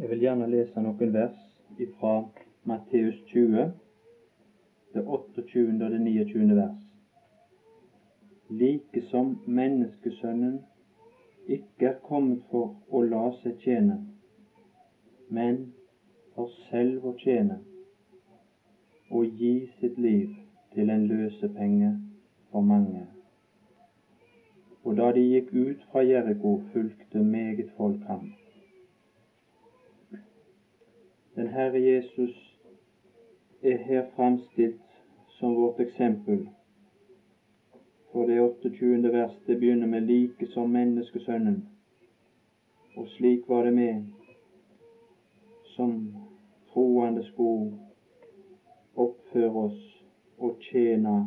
Jeg vil gjerne lese noen vers fra Matteus 20, det 28. og det 29. vers. Like som menneskesønnen ikke er kommet for å la seg tjene, men for selv å tjene og gi sitt liv til en løsepenge for mange. Og da de gikk ut fra Jeriko, fulgte meget folk ham. Den Herre Jesus er her framstilt som vårt eksempel. For det 28. vers det begynner med 'like som menneskesønnen'. Og slik var det med som troende skulle oppføre oss og tjene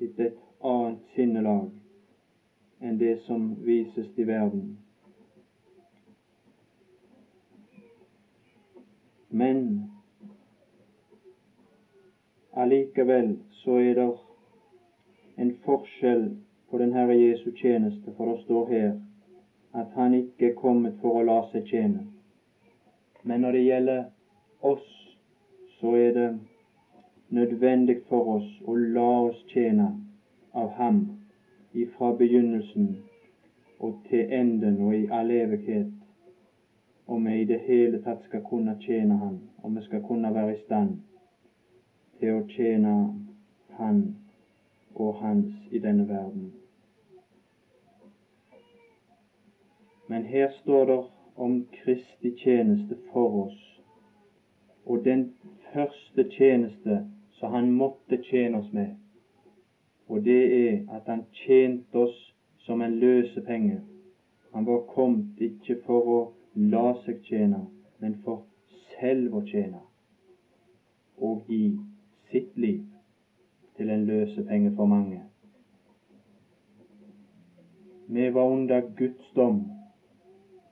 etter et annet sinnelag enn det som vises i verden. Men allikevel så er det en forskjell på den Herre Jesu tjeneste, for det står her at han ikke er kommet for å la seg tjene. Men når det gjelder oss, så er det nødvendig for oss å la oss tjene av Ham ifra begynnelsen og til enden og i all evighet om vi i det hele tatt skal kunne tjene Han, om vi skal kunne være i stand til å tjene Han og Hans i denne verden. Men her står det om Kristi tjeneste for oss, og den første tjeneste som Han måtte tjene oss med, og det er at Han tjente oss som en løsepenge. Han var kommet ikke for å la seg tjene, men for selv å tjene og gi sitt liv til en løsepenge for mange. Vi var under Guds dom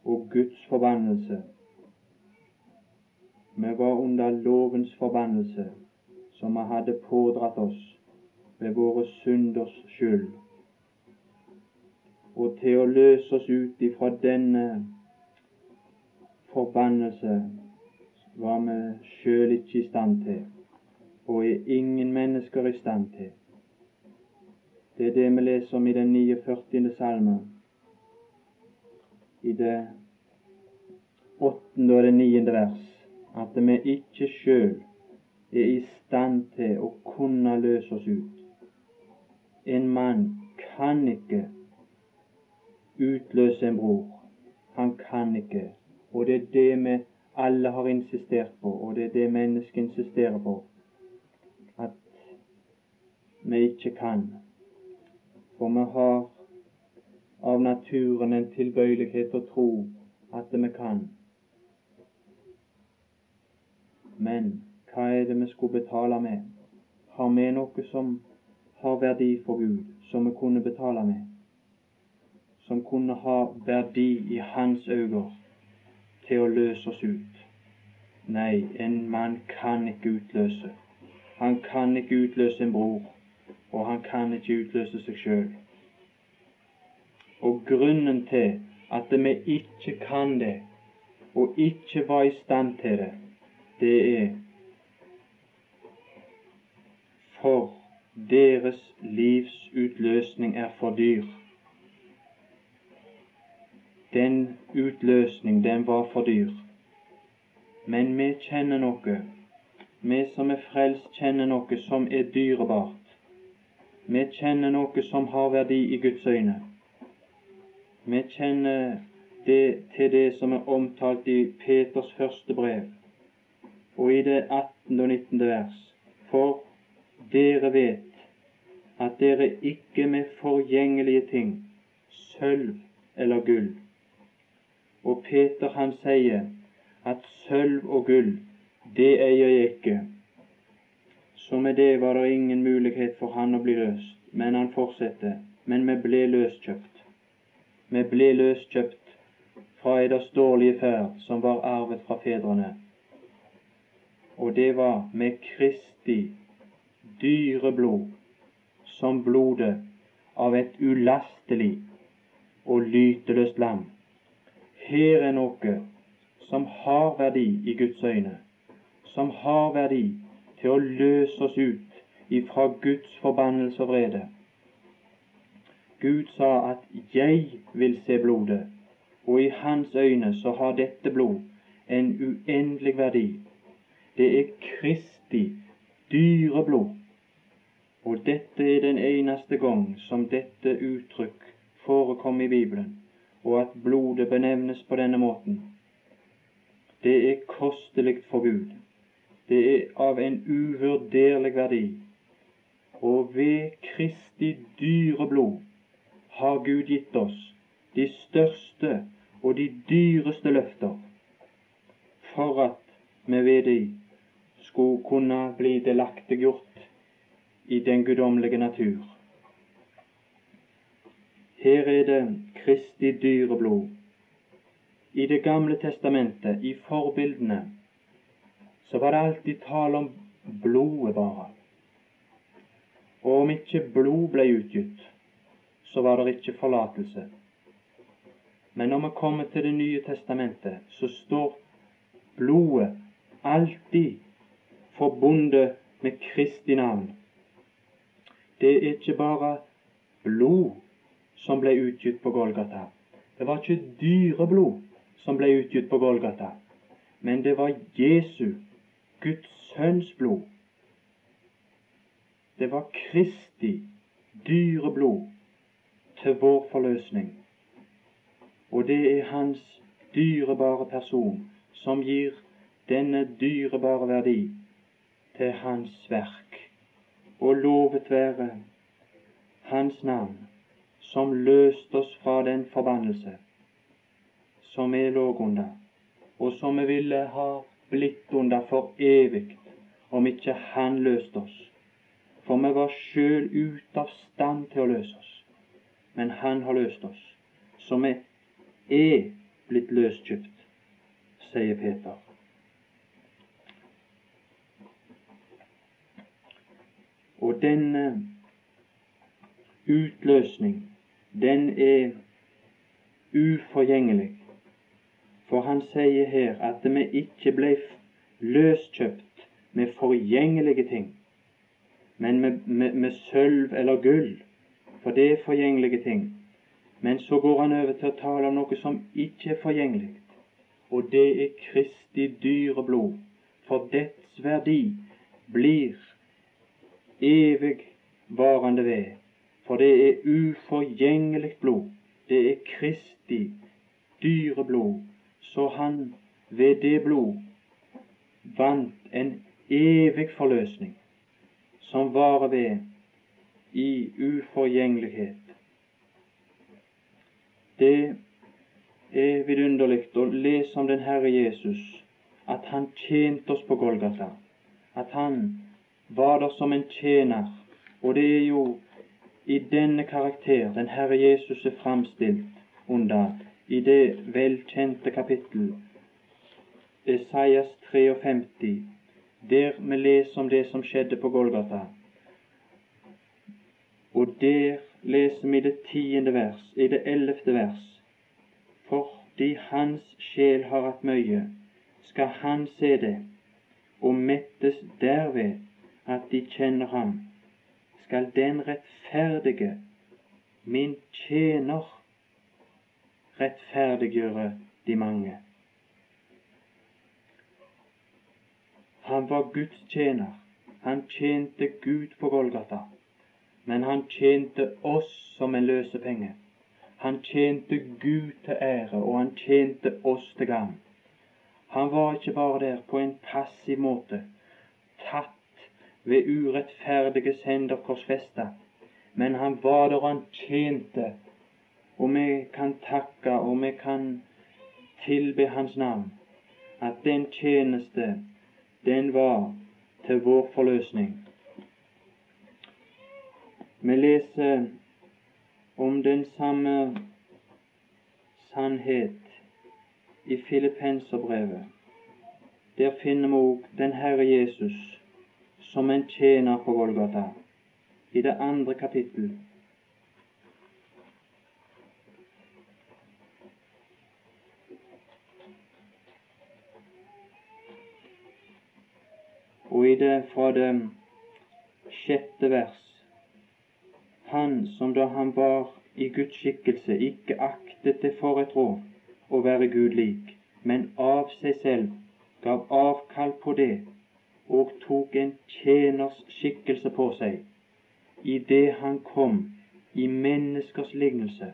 og Guds forbannelse. Vi var under lovens forbannelse som vi hadde pådratt oss ved våre synders skyld. Og til å løse oss ut ifra denne forbannelse var vi sjøl ikke i stand til, og er ingen mennesker i stand til. Det er det vi leser om i den 49. salmen. i det åttende og det niende vers, at vi ikke sjøl er i stand til å kunne løse oss ut. En mann kan ikke utløse en bror. Han kan ikke og det er det vi alle har insistert på, og det er det mennesket insisterer på, at vi ikke kan. For vi har av naturen en tilbøyelighet til å tro at vi kan. Men hva er det vi skulle betale med? Har vi noe som har verdi for Gud, som vi kunne betale med? Som kunne ha verdi i Hans øyne? Til å løse oss ut. Nei, en mann kan ikke utløse. Han kan ikke utløse en bror, og han kan ikke utløse seg sjøl. Og grunnen til at vi ikke kan det, og ikke var i stand til det, det er for deres livs utløsning er for dyr den utløsning, den var for dyr. Men vi kjenner noe. Vi som er frelst, kjenner noe som er dyrebart. Vi kjenner noe som har verdi i Guds øyne. Vi kjenner det til det som er omtalt i Peters første brev, og i det 18. og 19. vers. For dere vet at dere ikke med forgjengelige ting, sølv eller gull, og Peter han sier at sølv og gull, det eier jeg ikke. Så med det var det ingen mulighet for han å bli løst. Men han fortsetter. Men vi ble løskjøpt. Vi ble løskjøpt fra eders dårlige ferd som var arvet fra fedrene. Og det var med Kristi dyre blod som blodet av et ulastelig og lyteløst lam. Her er noe som har verdi i Guds øyne, som har verdi til å løse oss ut ifra Guds forbannelse og vrede. Gud sa at 'jeg vil se blodet', og i hans øyne så har dette blod en uendelig verdi. Det er Kristi dyre blod. Og dette er den eneste gang som dette uttrykk forekommer i Bibelen, og at blodet benevnes på denne måten. Det er kostelig for Gud. Det er av en uvurderlig verdi. Og ved Kristi dyre blod har Gud gitt oss de største og de dyreste løfter, for at vi ved de skulle kunne bli delaktiggjort i den guddommelige natur. Her er det Kristi dyre blod. I Det gamle testamentet, i forbildene, så var det alltid tale om blodet bare. Og om ikke blod ble utgitt, så var det ikke forlatelse. Men når vi kommer til Det nye testamentet, så står blodet alltid forbundet med Kristi navn. Det er ikke bare blod som ble utgitt på Golgata. Det var ikke dyreblod som ble utgitt på Golgata, men det var Jesu, Guds sønns blod. Det var Kristi dyreblod til vår forløsning. Og det er Hans dyrebare person som gir denne dyrebare verdi til Hans verk. Og lovet være Hans navn som løste oss fra den forbannelse som vi lå under, og som vi ville ha blitt under for evig om ikke Han løste oss. For vi var sjøl ute av stand til å løse oss. Men Han har løst oss. Så vi er blitt løskjøpt, sier Peter. Og denne utløsning den er uforgjengelig. For han sier her at vi ikke ble løskjøpt med forgjengelige ting, men med, med, med sølv eller gull, for det er forgjengelige ting. Men så går han over til å tale om noe som ikke er forgjengelig, og det er Kristi dyre blod. For dets verdi blir evigvarende ved for det er uforgjengelig blod. Det er Kristi dyre blod. Så han ved det blod vant en evig forløsning som varer ved i uforgjengelighet. Det er vidunderlig å lese om den Herre Jesus, at han tjente oss på Golgata, at han var der som en tjener. Og det er jo i denne karakter den Herre Jesus er framstilt under i det velkjente kapittel Esaias 53, der vi leser om det som skjedde på Golgata. Og der leser vi det tiende vers, i det ellevte vers. Fordi hans sjel har hatt mye, skal han se det, og mettes derved at de kjenner ham skal den rettferdige, min tjener, rettferdiggjøre de mange. Han var Guds tjener. Han tjente Gud på Golgata. Men han tjente oss som en løsepenge. Han tjente Gud til ære, og han tjente oss til gagn. Han var ikke bare der på en passiv måte, tatt ved urettferdiges hender korsfesta, men han var der han tjente, og vi kan takke og vi kan tilbe Hans navn, at den tjeneste, den var til vår forløsning. Vi leser om den samme sannhet i Filippenserbrevet. Der finner vi òg den Herre Jesus som en tjener på Golgata, i det andre kapittel. Og i det fra det sjette vers Han som da han var i Guds skikkelse, ikke aktet det for et råd å være Gud lik, men av seg selv gav avkall på det og tok en tjeners skikkelse på seg, idet han kom i menneskers lignelse,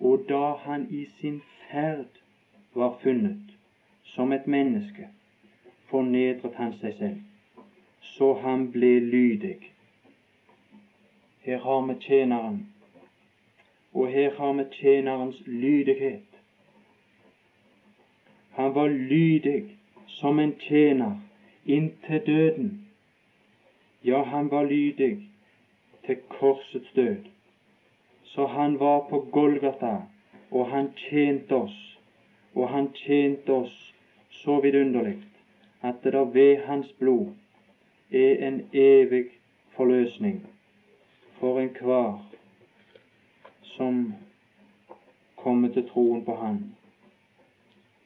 og da han i sin ferd var funnet som et menneske, fornedret han seg selv, så han ble lydig. Her har vi tjeneren, og her har vi tjenerens lydighet. Han var lydig som en tjener inntil døden. Ja, han var lydig til korsets død. Så han var på Golgata, og han tjente oss, og han tjente oss så vidunderlig at det der ved hans blod er en evig forløsning for enhver som kommer til troen på Han.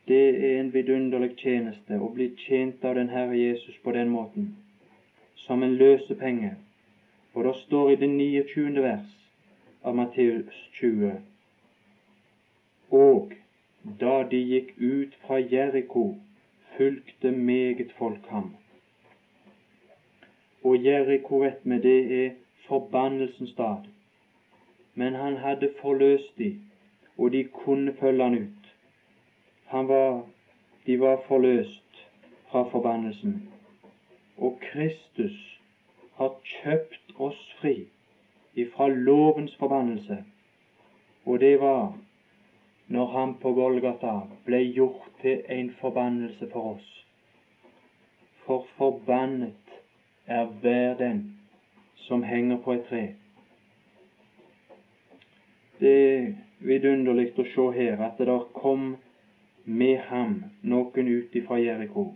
Det er en vidunderlig tjeneste å bli tjent av den Herre Jesus på den måten, som en løsepenge. Og det står i det 29. vers av Matteus 20 Og da de gikk ut fra Jeriko, fulgte meget folk ham. Og Jeriko, vet vi, det er forbannelsens stad. Men han hadde forløst de, og de kunne følge han ut. Var, de var forløst fra forbannelsen. Og Kristus har kjøpt oss fri ifra lovens forbannelse. Og det var når han på Golgata ble gjort til en forbannelse for oss. For forbannet er hver den som henger på et tre. Det er vidunderlig å se her at det der kom med ham noen ut ifra Jeriko.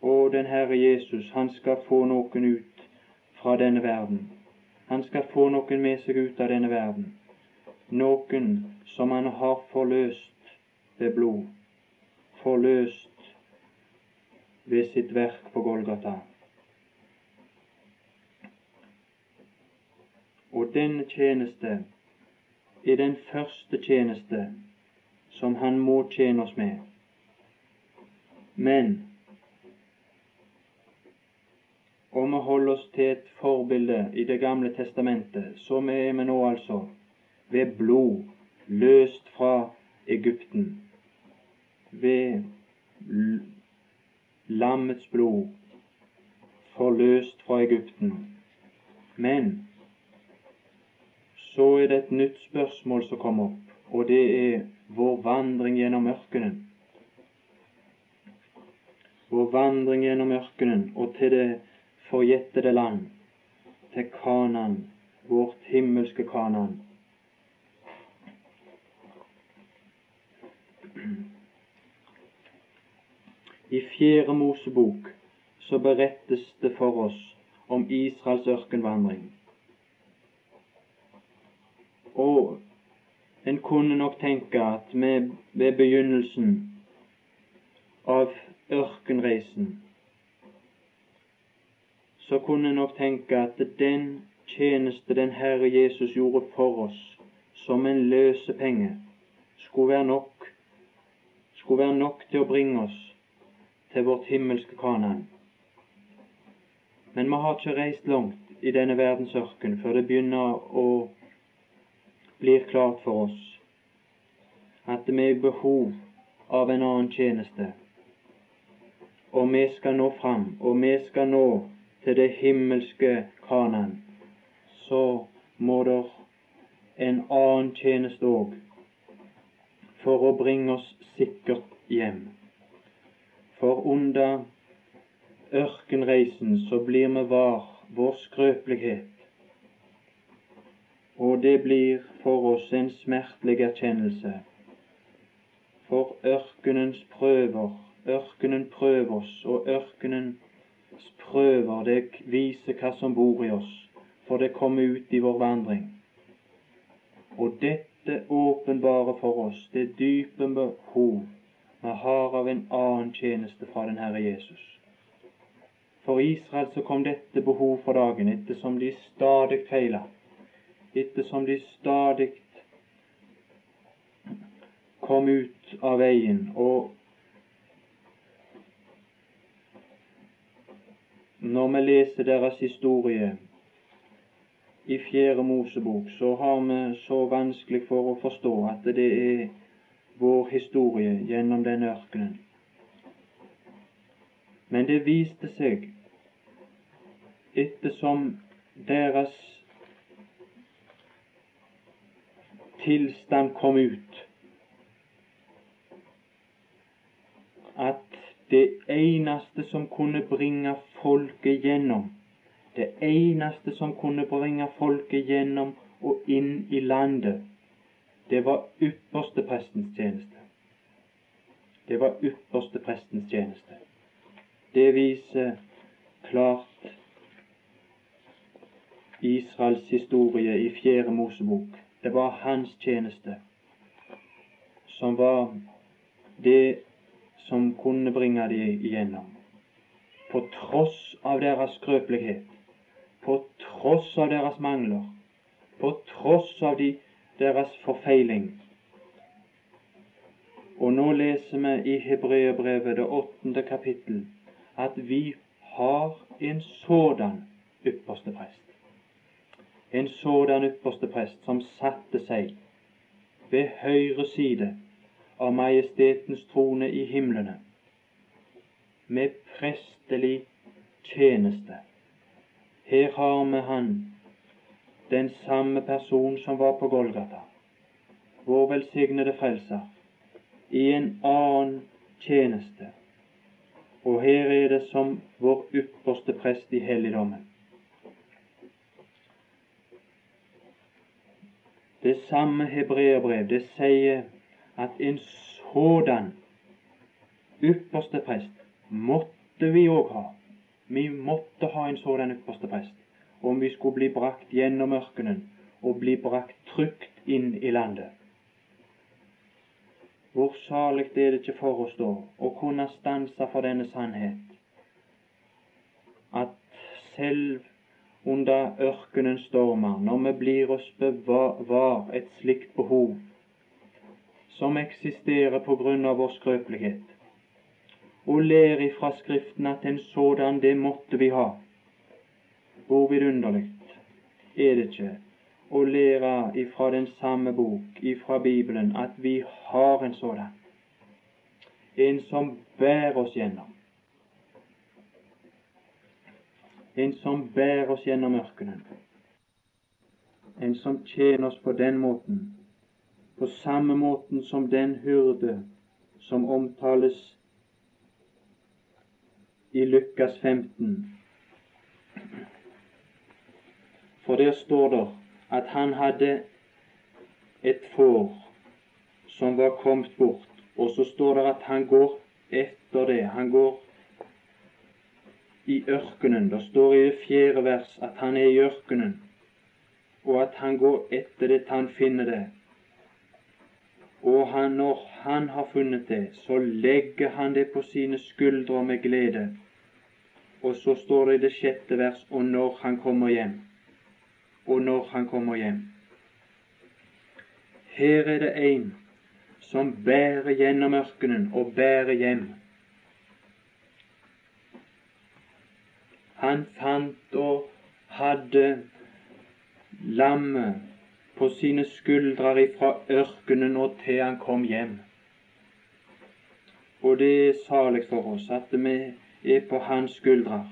Og den Herre Jesus, han skal få noen ut fra denne verden. Han skal få noen med seg ut av denne verden. Noen som han har forløst ved blod, forløst ved sitt verk på Golgata. Og denne tjeneste er den første tjeneste som han må tjene oss med. Men om vi holder oss til et forbilde i Det gamle testamentet, så er vi nå altså ved blod løst fra Egypten ved lammets blod, forløst fra Egypten. Men så er det et nytt spørsmål som kommer opp, og det er vår vandring gjennom ørkenen. Vår vandring gjennom ørkenen og til det forjettede land, til Kanan, vårt himmelske Kanan. I Fjerde Mosebok så berettes det for oss om Israels ørkenvandring. Og en kunne nok tenke at med, ved begynnelsen av ørkenreisen så kunne en nok tenke at den tjeneste den Herre Jesus gjorde for oss som en løsepenge, skulle være nok skulle være nok til å bringe oss til vårt himmelske Kanan. Men vi har ikke reist langt i denne verdens ørken før det begynner å bli klart for oss at vi er behov av en annen tjeneste. Og vi skal nå fram, og vi skal nå til det himmelske Kanan. Så må der en annen tjeneste òg for å bringe oss sikkert hjem. For under ørkenreisen så blir vi var vår skrøpelighet. Og det blir for oss en smertelig erkjennelse. For ørkenens prøver, ørkenen prøver oss, og ørkenens prøver, det viser hva som bor i oss, for det kommer ut i vår vandring. Og dette det åpenbare for oss det dype behov vi har av en annen tjeneste fra den Herre Jesus. For Israel så kom dette behov for dagen, ettersom de stadig feila, ettersom de stadig kom ut av veien og Når vi leser deres historie i Fjerde Mosebok, så har vi så vanskelig for å forstå at det er vår historie gjennom den ørkenen. Men det viste seg, ettersom deres tilstand kom ut, at det eneste som kunne bringe folket gjennom, det eneste som kunne bringe folket gjennom og inn i landet, det var ypperste prestens tjeneste. Det var ypperste prestens tjeneste. Det viser klart Israels historie i Fjerde Mosebok. Det var hans tjeneste som var det som kunne bringe dem igjennom. På tross av deres skrøpelighet, på tross av deres mangler, på tross av de, deres forfeiling. Og nå leser vi i Hebreerbrevet, det åttende kapittel, at vi har en sådan ypperste prest. En sådan ypperste prest som satte seg ved høyre side av majestetens trone i himlene, med prestelig tjeneste. Her har vi han, den samme person som var på Golgata, vår velsignede frelser, i en annen tjeneste. Og her er det som vår ypperste prest i helligdommen. Det samme hebreerbrev, det sier at en sådan ypperste prest måtte vi òg ha. Vi måtte ha en sådan ypperste prest om vi skulle bli brakt gjennom ørkenen og bli brakt trygt inn i landet. Hvor salig er det ikke for oss da å kunne stanse for denne sannhet, at selv under ørkenens stormer, når vi blir oss bevar et slikt behov som eksisterer på grunn av vår skrøpelighet, og ler ifra Skriften at en sådan det måtte vi ha. Hvor vidunderlig er det ikke å lære ifra den samme bok, ifra Bibelen, at vi har en sådan. En som bærer oss gjennom. En som bærer oss gjennom ørkenen. En som tjener oss på den måten, på samme måten som den hyrde som omtales i Lukas 15. For der står det at han hadde et får som var kommet bort, og så står det at han går etter det. Han går i ørkenen. Det står i det fjerde vers at han er i ørkenen, og at han går etter det til han finner det. Og han, når han har funnet det, så legger han det på sine skuldre med glede. Og så står det i det sjette vers og når han kommer hjem. Og når han kommer hjem. Her er det en som bærer gjennom ørkenen og bærer hjem. Han fant og hadde lammet på sine skuldre ifra ørkenen og til han kom hjem. Og det er salig for oss at vi er på hans skuldre,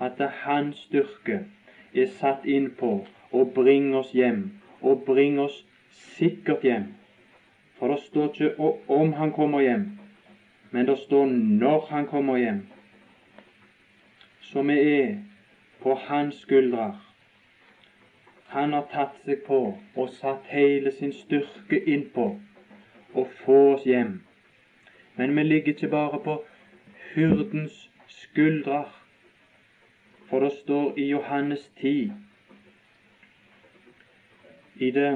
at hans styrke er satt inn på å bringe oss hjem, og bringe oss sikkert hjem. For det står ikke om han kommer hjem, men det står når han kommer hjem. Så vi er på hans skuldre. Han har tatt seg på og satt hele sin styrke innpå å få oss hjem. Men vi ligger ikke bare på hyrdens skuldre, for det står i Johannes 10 i det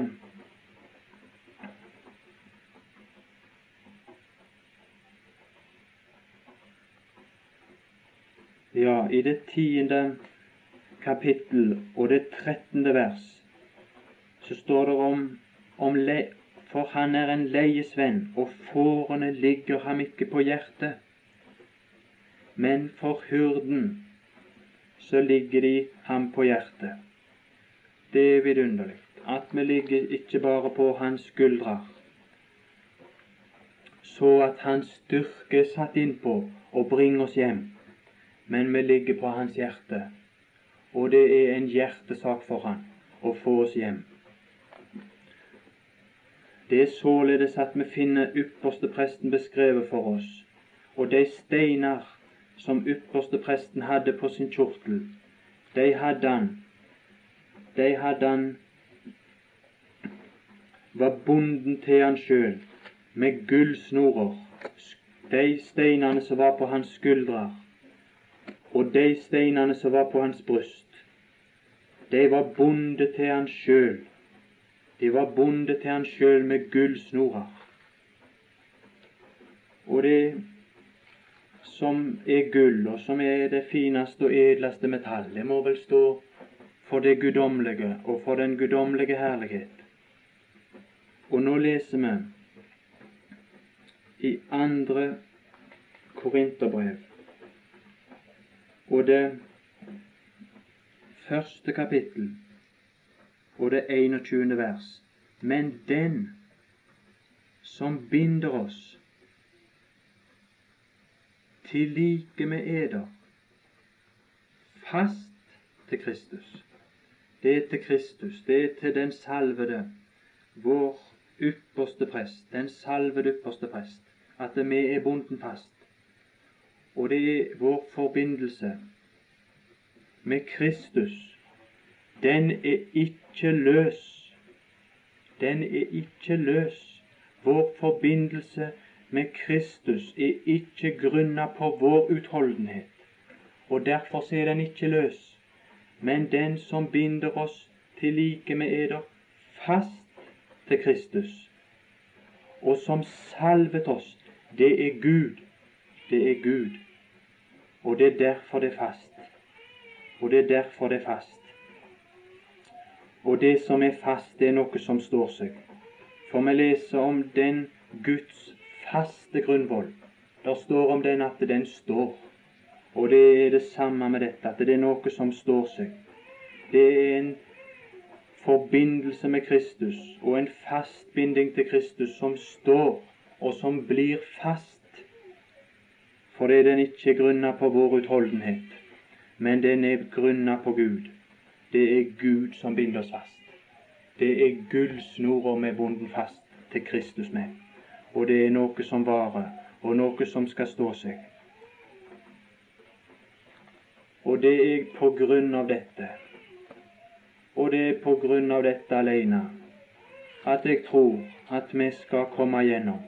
ja, i det tiende kapittel og det trettende vers, så står det om, om le, For han er en leiesvenn, og fårene ligger ham ikke på hjertet. Men for hyrden så ligger de ham på hjertet. Det er vidunderlig at vi ligger ikke bare på hans skuldre, så at hans styrke er satt innpå og bringer oss hjem, men vi ligger på hans hjerte, og det er en hjertesak for han å få oss hjem. Det er således at vi finner ypperste presten beskrevet for oss, og de steiner som ypperste presten hadde på sin kjortel, de hadde han de hadde han var bonden til han sjøl med gullsnorer, de steinene som var på hans skuldre, og de steinene som var på hans bryst, de var bonde til han sjøl. De var bonde til han sjøl med gullsnorer. Og det som er gull, og som er det fineste og edleste metall, det må vel stå for det guddommelige og for den guddommelige herlighet. Og nå leser vi i andre Korinterbrev og det første kapittel og det 21. vers. Men den som binder oss til like med eder, fast til Kristus. Det er til Kristus, det er til den salvede, vår ypperste prest, den salvede ypperste prest, at vi er bonden fast. Og det er vår forbindelse med Kristus. Den er ikke løs. Den er ikke løs. Vår forbindelse med Kristus er ikke grunna på vår utholdenhet, og derfor er den ikke løs. Men den som binder oss til like med eder, fast til Kristus, og som salvet oss, det er Gud. Det er Gud. Og det er derfor det er fast. Og det er derfor det er fast. Og det som er fast, det er noe som står seg. For vi leser om den Guds faste grunnvoll. Der står om den at den står. Og det er det samme med dette, at det er noe som står seg. Det er en forbindelse med Kristus og en fastbinding til Kristus som står, og som blir fast. Fordi den ikke er grunna på vår utholdenhet, men den er grunna på Gud. Det er Gud som binder oss fast. Det er gullsnora med bonden fast til Kristus med. Og det er noe som varer, og noe som skal stå seg. Og det er på grunn av dette og det er på grunn av dette alene at jeg tror at vi skal komme gjennom,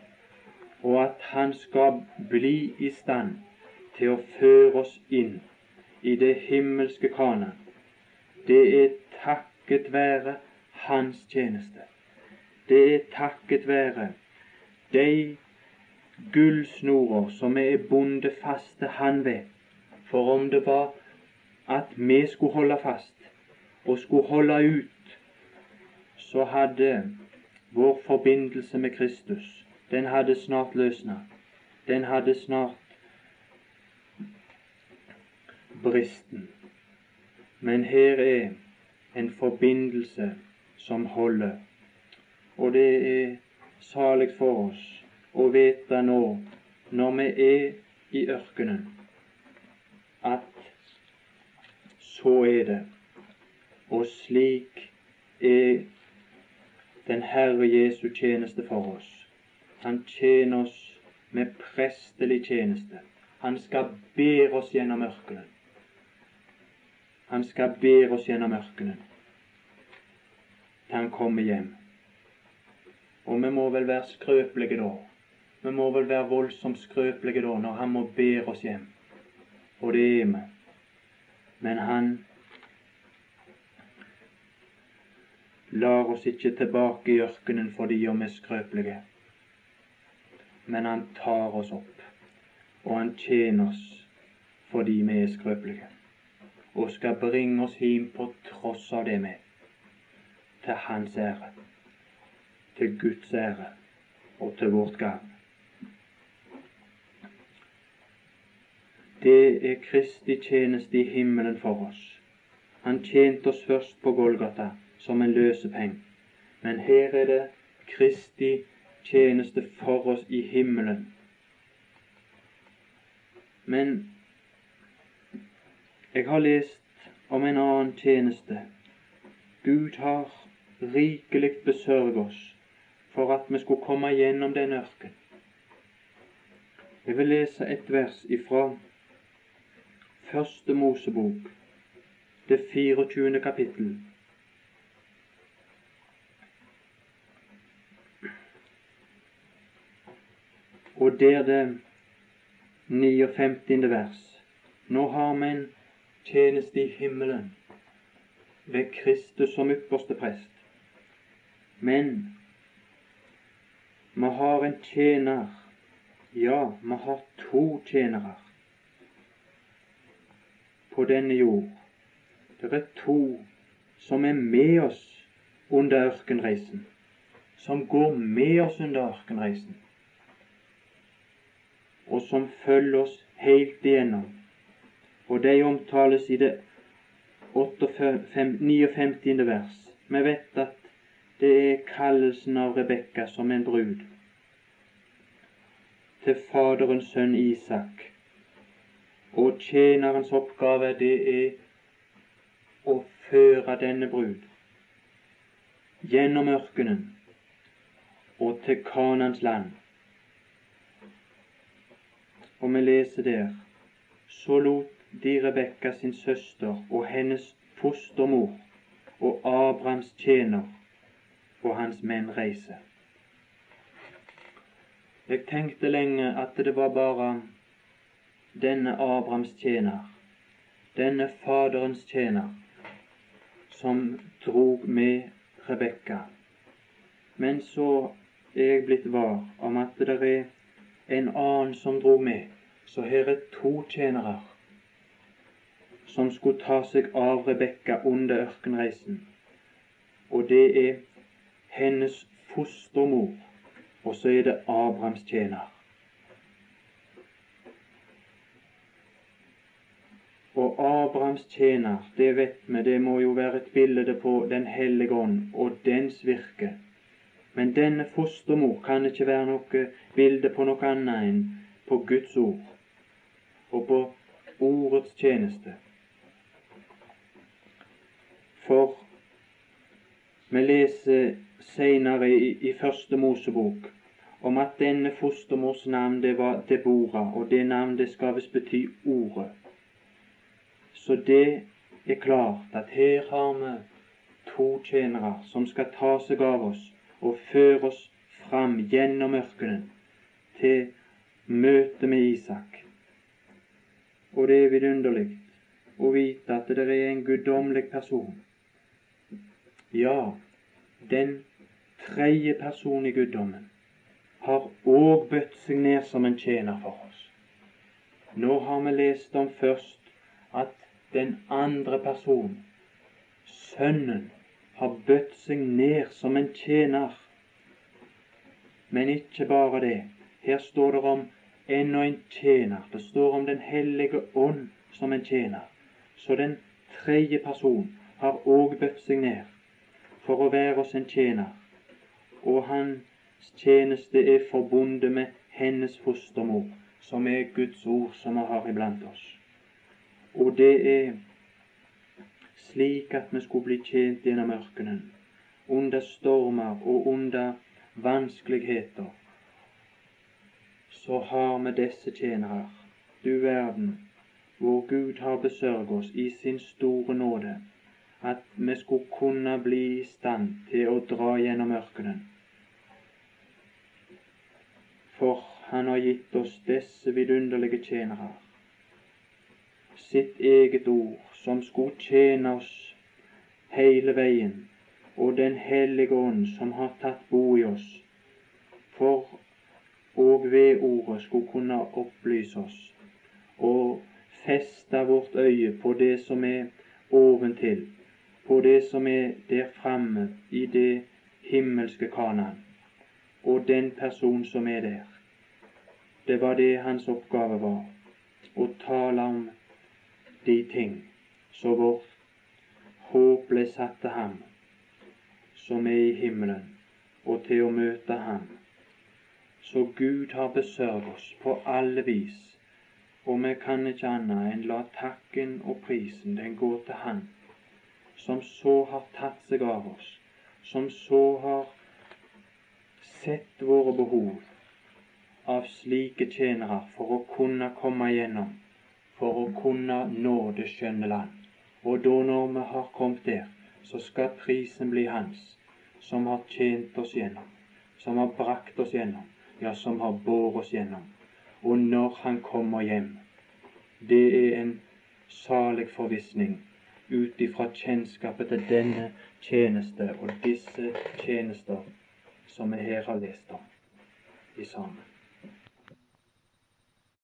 og at Han skal bli i stand til å føre oss inn i det himmelske Kana. Det er takket være Hans tjeneste. Det er takket være de gullsnorer som er bundet faste Han ved. For om det var at vi skulle holde fast, og skulle holde ut, så hadde vår forbindelse med Kristus den hadde snart løsna. Den hadde snart bristen. Men her er en forbindelse som holder. Og det er salig for oss å vite nå, når vi er i ørkenen, at så er det. Og slik er den Herre Jesu tjeneste for oss. Han tjener oss med prestelig tjeneste. Han skal bære oss gjennom ørkenen. Han skal bære oss gjennom ørkenen til han kommer hjem. Og vi må vel være skrøpelige da. Vi må vel være voldsomt skrøpelige da når han må bære oss hjem. Og det er vi. Men han lar oss ikke tilbake i ørkenen fordi vi er skrøpelige, men han tar oss opp, og han tjener oss fordi vi er skrøpelige, og skal bringe oss hjem på tross av det vi til Hans ære, til Guds ære og til vårt gavn. Det er Kristi tjeneste i himmelen for oss. Han tjente oss først på Golgata som en løsepenge, men her er det Kristi tjeneste for oss i himmelen. Men jeg har lest om en annen tjeneste. Gud har rikelig besørget oss for at vi skulle komme gjennom den ørken. Jeg vil lese et vers ifra Første Mosebok, det 24. kapittel. Og der det 59. vers. Nå har vi en tjeneste i himmelen ved Kristus som ypperste prest. Men vi har en tjener, ja, vi har to tjenere på denne jord. Det er to som er med oss under ørkenreisen, som går med oss under ørkenreisen, og som følger oss helt igjennom og de omtales i det 59. vers. Vi vet at det er kallelsen av Rebekka som en brud til faderens sønn Isak. Og tjenerens oppgave, det er å føre denne brud gjennom ørkenen og til Kanans land. Og vi leser der så lot de Rebekka sin søster og hennes fostermor og Abrahams tjener og hans menn reise. Jeg tenkte lenge at det var bare denne Abrahams tjener, denne Faderens tjener, som drog med Rebekka. Men så er jeg blitt var om at det er en annen som dro med. Så her er to tjenere som skulle ta seg av Rebekka under ørkenreisen. Og det er hennes fostermor, og så er det Abrahams tjener. Og Abrahams tjener, det vet vi, det må jo være et bilde på Den hellige ånd og dens virke. Men denne fostermor kan ikke være noe bilde på noe annet enn på Guds ord og på ordets tjeneste. For vi leser senere i, i Første Mosebok om at denne fostermors navn det var Debora, og det navn det skal visst bety Ordet. Så det er klart at her har vi to tjenere som skal ta seg av oss og føre oss fram gjennom ørkenen til møtet med Isak. Og det er vidunderlig å vite at det er en guddommelig person ja, den tredje person i guddommen har òg bøtt seg ned som en tjener for oss. Nå har vi lest om først at den andre personen, Sønnen, har bøtt seg ned som en tjener. Men ikke bare det. Her står det om enda en tjener. Det står om Den hellige ånd som en tjener. Så den tredje person har òg bøtt seg ned for å være oss en tjener, og hans tjeneste er forbundet med hennes fostermor, som er Guds ord som vi har iblant oss. Og det er slik at vi skulle bli tjent gjennom ørkenen, under stormer og under vanskeligheter. Så har vi disse tjenere, du verden, hvor Gud har besørget oss i sin store nåde at vi skulle kunne bli i stand til å dra gjennom ørkenen. For Han har gitt oss disse vidunderlige tjenere, sitt eget ord, som skulle tjene oss hele veien, og Den hellige ånd, som har tatt bo i oss, for og ved ordet skulle kunne opplyse oss og feste vårt øye på det som er oventil, på det som er der framme i det himmelske Kanan, og den person som er der. Det var det hans oppgave var, å tale om de ting så vårt håp ble satt til ham som er i himmelen, og til å møte ham. Så Gud har besørget oss på alle vis, og vi kan ikke annet enn la takken og prisen den gå til Han, som så har tatt seg av oss, som så har sett våre behov av slike tjenere for å kunne komme igjennom, for å kunne nå det skjønne land. Og da når vi har kommet der, så skal prisen bli hans, som har tjent oss gjennom, som har brakt oss gjennom, ja, som har båret oss gjennom. Og når han kommer hjem, det er en salig forvissning ut ifra kjennskapet til denne tjeneste og disse tjenester som vi her har lest om i sammen.